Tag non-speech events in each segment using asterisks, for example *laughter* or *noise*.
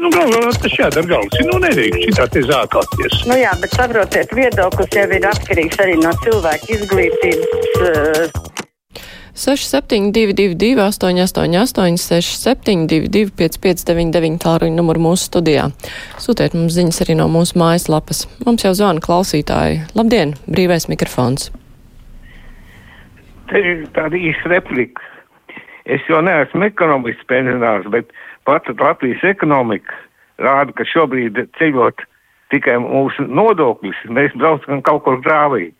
Nu, galvā tas jādara galvas. Nu, nedrīkst šitā te zākāties. Nu jā, bet saprotiet, viedoklis jau ir atkarīgs arī no cilvēka izglītības. Uh, 6722, 888, 672, 559, tālruņa numuru mūsu studijā. Sūtiet mums ziņas arī no mūsu mājaslapas. Mums jau zvana klausītāji. Labdien, brīvais mikrofons. Te ir tāda īsa replika. Es jau neesmu ekonomists pensionārs, bet pat Latvijas ekonomika rāda, ka šobrīd ceļot tikai mūsu nodokļus, mēs braucam kaut kur grāvī.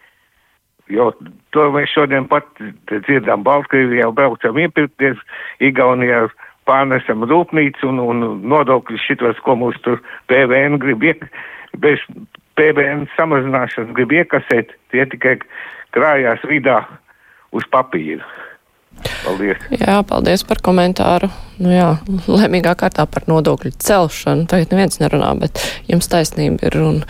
Jo to mēs šodien pat dzirdām Baltkrievijā, braucam iepirkties, Igaunijā pārnesam rūpnīcu un, un nodokļus šitos, ko mūs tur PVN grib iek, bez PVN samazināšanas grib iekasēt, tie tikai krājās vidā uz papīra. Paldies! Jā, paldies par komentāru. Nu jā, laimīgā kārtā par nodokļu celšanu. Tagad neviens nerunā, bet jums taisnība ir un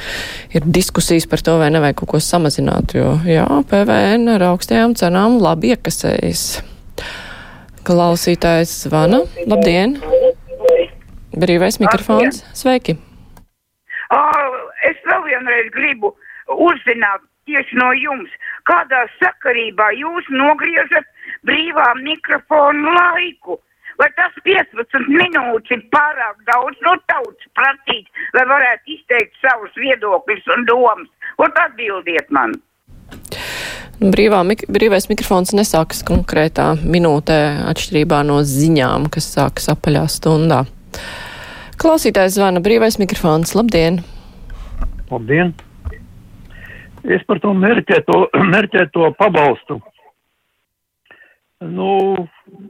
ir diskusijas par to, vai nevajag kaut ko samazināt, jo jā, PVN ar augstajām cenām labi iekasējas. Klausītājs zvana. Labdien! Brīvais mikrofons. Sveiki! Es vēl vienreiz gribu uzzināt tieši no jums, kādā sakarībā jūs nogriežat brīvā mikrofona laiku. Vai tas 15 minūtes ir pārāk daudz no tautas prasīt, lai varētu izteikt savus viedokļus un domas? Un atbildiet man! Brīvā, mik brīvais mikrofons nesākas konkrētā minūtē atšķirībā no ziņām, kas sākas apaļā stundā. Klausītājs zvana brīvais mikrofons. Labdien! Labdien! Es par to mērķēto, *clears throat* mērķēto pabalstu Nu,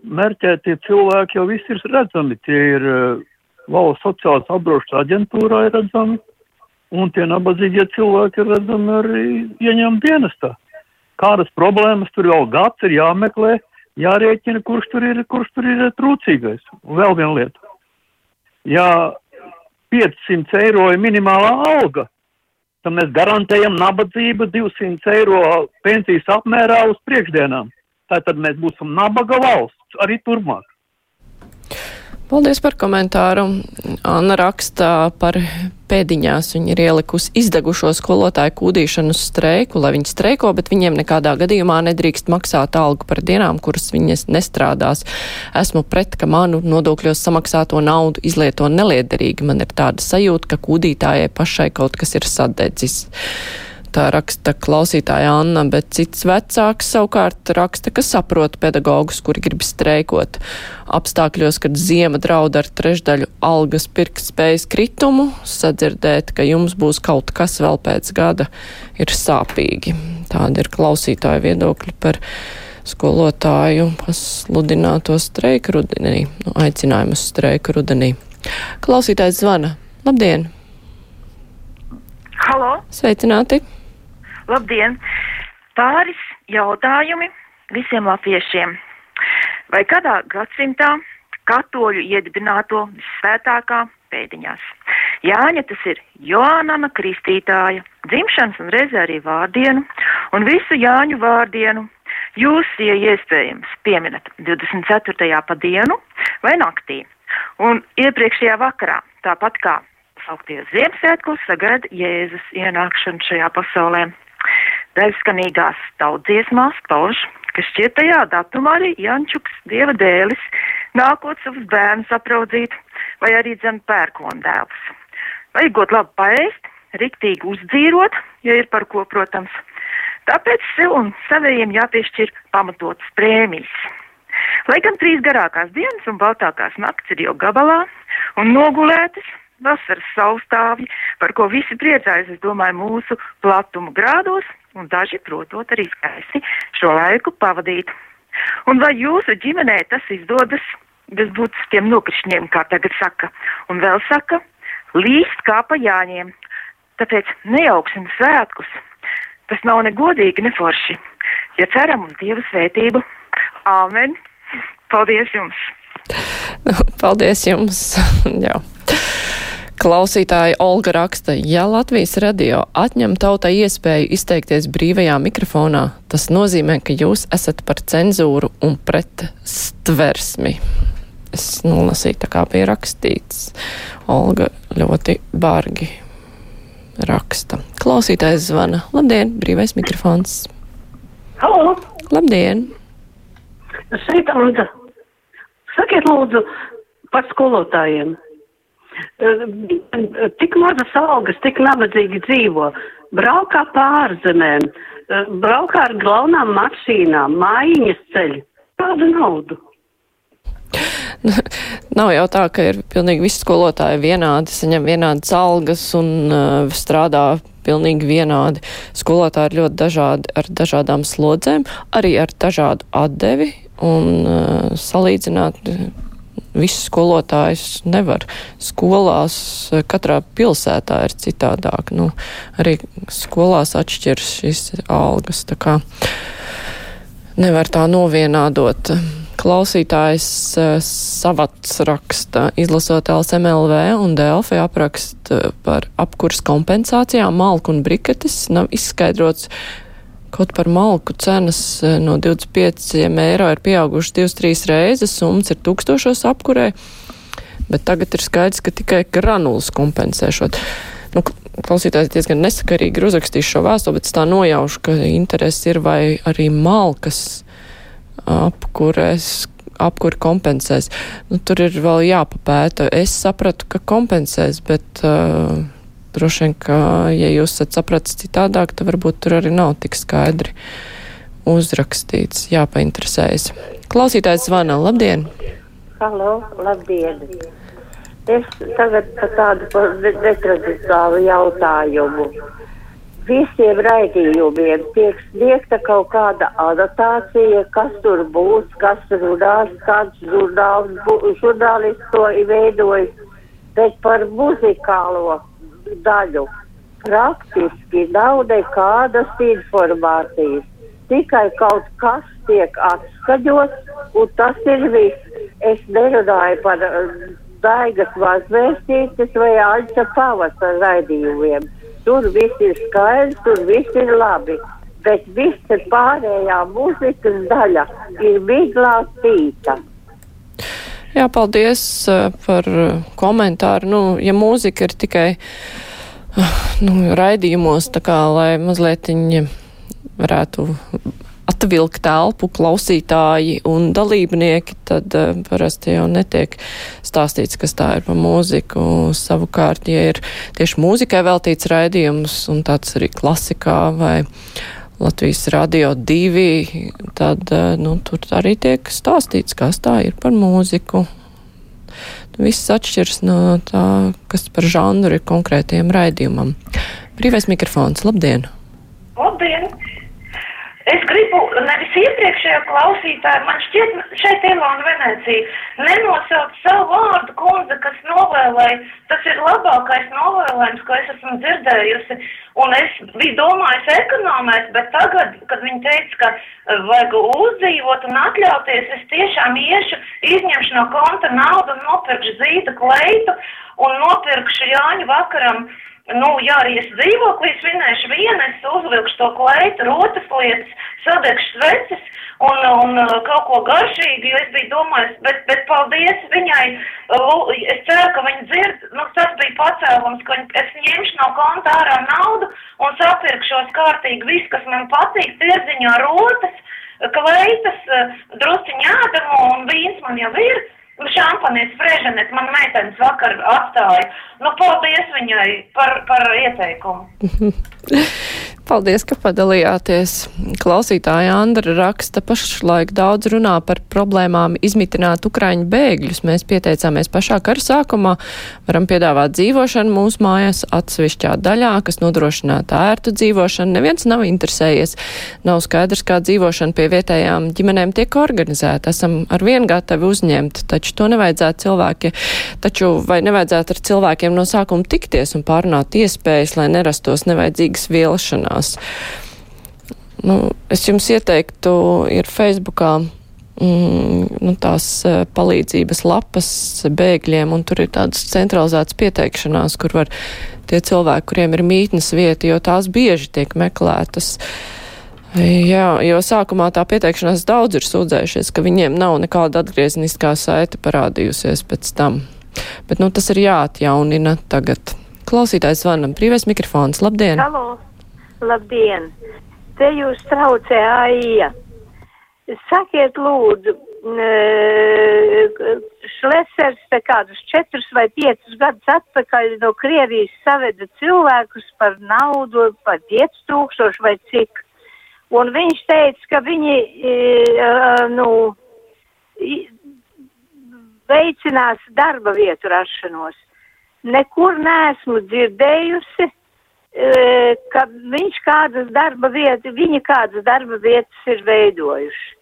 mērķētie cilvēki jau visi ir redzami. Tie ir uh, valsts sociālās apdrošināšanas aģentūrā ir redzami, un tie nabadzīgie cilvēki ir redzami arī ieņem dienestā. Kādas problēmas tur jau gads ir jāmeklē, jārēķina, kurš tur ir, kurš tur ir trūcīgais. Un vēl viena lieta. Ja 500 eiro ir minimālā alga, tad mēs garantējam nabadzību 200 eiro pensijas apmērā uz priekšdienām tātad mēs būsim nabaga valsts arī turpmāk. Paldies par komentāru. Anna raksta par pēdiņās. Viņa ir ielikusi izdegušo skolotāju kūdīšanu uz streiku, lai viņi streiko, bet viņiem nekādā gadījumā nedrīkst maksāt algu par dienām, kuras viņas nestrādās. Esmu pret, ka manu nodokļos samaksāto naudu izlieto neliederīgi. Man ir tāda sajūta, ka kūdītājai pašai kaut kas ir sadedzis. Tā raksta klausītāja Anna, bet cits vecāks savukārt raksta, ka saprot pedagogus, kuri grib streikot. Apstākļos, kad ziema draud ar trešdaļu algas pirkt spējas kritumu, sadzirdēt, ka jums būs kaut kas vēl pēc gada, ir sāpīgi. Tāda ir klausītāja viedokļa par skolotāju pasludināto streiku rudenī, nu, aicinājumu uz streiku rudenī. Klausītājs zvana. Labdien! Halo! Sveicināti! Labdien! Pāris jautājumi visiem latviešiem. Vai kādā gadsimtā katoļu iedibināto visvētākā pēdiņās? Jāņa tas ir Joānana Kristītāja, dzimšanas un reizē arī vārdienu, un visu Jāņu vārdienu jūs, ja iespējams, pieminat 24. pa dienu vai naktī. Un iepriekšējā vakarā, tāpat kā sauktie Ziemassvētkos, sagaida Jēzus ienākšanu šajā pasaulē. Daļskanīgās tautsdziesmās pauž, ka šķiet tajā datumā arī Jančuks, dieva dēlis, nākot savus bērnus apraudzīt, vai arī dzen pērkondēlus. Vajagot labi paēst, riktīgi uzdzīrot, ja ir par ko, protams. Tāpēc sev un savējiem jāpiešķir pamatotas prēmijas. Lai gan trīs garākās dienas un baltākās nakts ir jau gabalā un nogulētas, vasaras saustāvji, par ko visi priecājas, es domāju, mūsu platumu grādos, un daži protot arī skaisti šo laiku pavadīt. Un vai jūsu ģimenē tas izdodas bez būtiskiem nokrišņiem, kā tagad saka, un vēl saka, līst kā pa jāņiem. Tāpēc nejauksim svētkus. Tas nav ne godīgi, ne forši. Ja ceram uz Dieva svētību. Āmen. Paldies jums! Paldies jums! *laughs* Jā. Klausītāja Olga raksta, ja Latvijas radio atņem tautai iespēju izteikties brīvajā mikrofonā, tas nozīmē, ka jūs esat par cenzūru un pret stversmi. Es nolasīju, tā kā bija rakstīts. Olga ļoti bargi raksta. Klausītājs zvana. Labdien, brīvais mikrofons. Halo! Labdien! Sveika, Lūdzu! Sakiet, lūdzu, par skolotājiem. Tik mazas algas, tik nabadzīgi dzīvo, braukā pārzemēm, braukā ar galvenām mašīnām, mājiņas ceļ. Kādu naudu? Nav jau tā, ka ir pilnīgi visi skolotāji vienādi, saņem vienādas algas un uh, strādā pilnīgi vienādi. Skolotāji ir ļoti dažādi ar dažādām slodzēm, arī ar dažādu atdevi un uh, salīdzināt visus skolotājus nevar. Skolās uh, katrā pilsētā ir citādāk. Nu, arī skolās atšķiras šīs algas. Tā kā nevar tā novienādot. Klausītājs uh, savats raksta, izlasot LSMLV un Delfi aprakst uh, par apkurs kompensācijām, malku un briketes, nav izskaidrots, kaut par malku cenas uh, no 25 eiro ir pieaugušas 2-3 reizes, summas ir tūkstošos apkurē, bet tagad ir skaidrs, ka tikai granulas kompensēšot. Nu, klausītājs diezgan nesakarīgi ir uzrakstījis šo vēstuli, bet es tā nojaušu, ka interesi ir vai arī malkas apkurēs, apkuri kompensēs. Nu, tur ir vēl jāpapēta. Es sapratu, ka kompensēs, bet uh, droši vien, ka, ja jūs esat sapratis citādāk, tad varbūt tur arī nav tik skaidri uzrakstīts, jāpainteresējas. Klausītājs zvana, labdien! Halo, labdien! Es tagad par tādu netradicionālu jautājumu visiem raidījumiem tiek sniegta kaut kāda anotācija, kas tur būs, kas runās, kāds žurnāls, žurnālists to veidojis, bet par muzikālo daļu praktiski nav nekādas informācijas. Tikai kaut kas tiek atskaņots, un tas ir viss. Es nerunāju par daigas mazvēstītes vai aļķa pavasara raidījumiem Tur viss ir skaidrs, tur viss ir labi. Bet visa pārējā mūzikas daļa ir miglā tīta. Jā, paldies par komentāru. Nu, ja mūzika ir tikai nu, raidījumos, tā kā lai mazliet viņi varētu atvilkt telpu klausītāji un dalībnieki, tad uh, parasti jau netiek stāstīts, kas tā ir pa mūziku. Savukārt, ja ir tieši mūzikai veltīts raidījums un tāds arī klasikā vai Latvijas radio divi, tad uh, nu, tur arī tiek stāstīts, kas tā ir par mūziku. Viss atšķiras no tā, kas par žanru ir konkrētiem raidījumam. Brīvais mikrofons, labdien! Labdien! Es gribu nevis iepriekšējo klausītāju, man šķiet, šeit Ilona Venecija nenosaukt savu vārdu kundze, kas novēlēja, tas ir labākais novēlējums, ko es esmu dzirdējusi, un es biju domājis ekonomēt, bet tagad, kad viņi teica, ka eh, vajag uzdzīvot un atļauties, es tiešām iešu, izņemšu no konta naudu un nopirkšu zīda kleitu un nopirkšu Jāņu vakaram nu, jā, arī es dzīvoklī svinēšu vienu, es uzvilkšu to kleitu, rotas lietas, sadegšu sveces un, un uh, kaut ko garšīgu, jo es biju domājis, bet, bet paldies viņai, es ceru, ka viņa dzird, nu, tas bija pacēlums, ka es ņemšu no konta ārā naudu un sapirkšos kārtīgi visu, kas man patīk, tirdziņā rotas, kleitas, uh, drusciņā ādamu un vīns man jau ir. Šampanietis Freženets man meitenes vakar atstāja. Nu, paldies viņai par, par ieteikumu. *laughs* Paldies, ka padalījāties. Klausītāja Andra raksta pašlaik daudz runā par problēmām izmitināt Ukraiņu bēgļus. Mēs pieteicāmies pašā kara sākumā, varam piedāvāt dzīvošanu mūsu mājas atsevišķā daļā, kas nodrošinātu ērtu dzīvošanu. Neviens nav interesējies. Nav skaidrs, kā dzīvošana pie vietējām ģimenēm tiek organizēta. Esam ar vien gatavi uzņemt, taču to nevajadzētu cilvēki, taču vai nevajadzētu ar cilvēkiem no sākuma tikties un pārunāt iespējas, lai nerastos nevajadzīgas vielšanās sarunās. Nu, es jums ieteiktu, ir Facebookā mm, nu, tās eh, palīdzības lapas bēgļiem, un tur ir tādas centralizētas pieteikšanās, kur var tie cilvēki, kuriem ir mītnes vieta, jo tās bieži tiek meklētas. Jā, jo sākumā tā pieteikšanās daudz ir sūdzējušies, ka viņiem nav nekāda atgriezniskā saita parādījusies pēc tam. Bet, nu, tas ir jāatjaunina tagad. Klausītājs zvanam, brīvais mikrofons, labdien! Halo, labdien! Te jūs traucē AIA. Sakiet lūdzu, Šlesers te kādus četrus vai piecus gadus atpakaļ no Krievijas saveda cilvēkus par naudu, par 5 tūkstošu vai cik. Un viņš teica, ka viņi, nu, veicinās darba vietu rašanos. Nekur neesmu dzirdējusi, ka viņš kādas darba vietas, viņi kādas darba vietas ir veidojuši.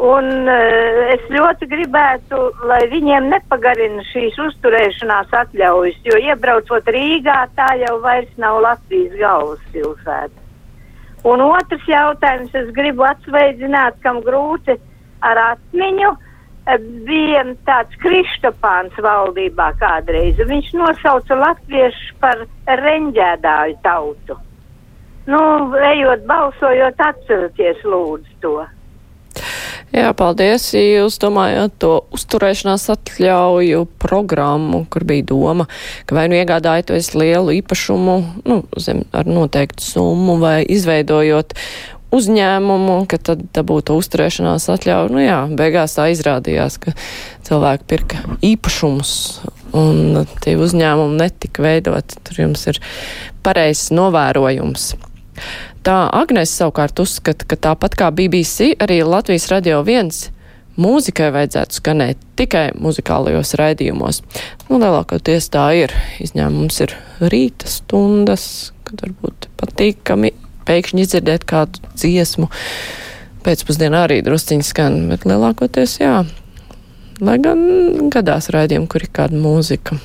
Un uh, es ļoti gribētu, lai viņiem nepagarina šīs uzturēšanās atļaujas, jo iebraucot Rīgā, tā jau vairs nav Latvijas galvaspilsēta. Un otrs jautājums, es gribu atsveidzināt, kam grūti ar atmiņu, bija tāds Kristopāns valdībā kādreiz. Viņš nosauca latviešu par reņģēdāju tautu. Nu, ejot balsojot, atceraties lūdzu to. Jā, paldies. Jūs domājat to uzturēšanās atļauju programmu, kur bija doma, ka vai nu iegādājoties lielu īpašumu, nu, zem ar noteiktu summu vai izveidojot uzņēmumu, ka tad dabūtu uzturēšanās atļauju. Nu jā, beigās tā izrādījās, ka cilvēki pirka īpašumus un tie uzņēmumi netika veidoti. Tur jums ir pareizs novērojums. Tā Agnes savukārt uzskata, ka tāpat kā BBC, arī Latvijas radio viens mūzikai vajadzētu skanēt tikai muzikālajos raidījumos. Nu, lielākoties tā ir. Izņēmums ir rīta stundas, kad varbūt patīkami pēkšņi izdzirdēt kādu dziesmu. Pēcpusdienā arī drusciņi skan, bet lielākoties jā. Lai gan gadās raidījumi, kur ir kāda mūzika.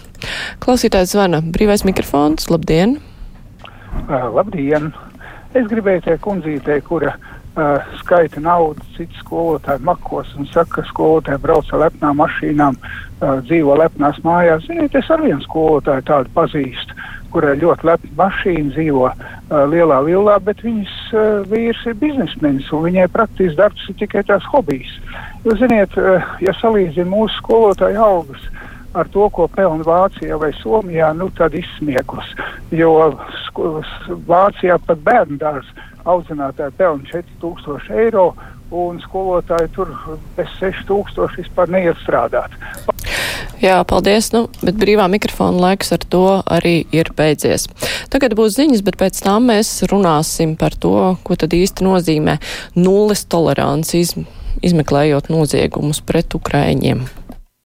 Klausītājs zvana brīvais mikrofons. Labdien! Uh, labdien! Es gribēju tai kundzītei, kura uh, skaita naudu, citu skolotāju makos un saka, ka skolotāji brauc ar lepnām mašīnām, uh, dzīvo lepnās mājās. Ziniet, es ar vienu skolotāju tādu pazīstu, kurai ļoti lepna mašīna dzīvo uh, lielā villā, bet viņas uh, vīrs ir biznesmenis un viņai praktiski darbs ir tikai tās hobijs. Jūs ziniet, uh, ja salīdzina mūsu skolotāju algas, ar to, ko pelna Vācijā vai Somijā, nu tad izsmieklis. Jo Vācijā pat bērnu dārza audzinātāji pelna 4000 eiro, un skolotāji tur bez 6000 vispār neiet strādāt. Jā, paldies, nu, bet brīvā mikrofona laiks ar to arī ir beidzies. Tagad būs ziņas, bet pēc tam mēs runāsim par to, ko tad īsti nozīmē nulles tolerants, izmeklējot noziegumus pret Ukraiņiem.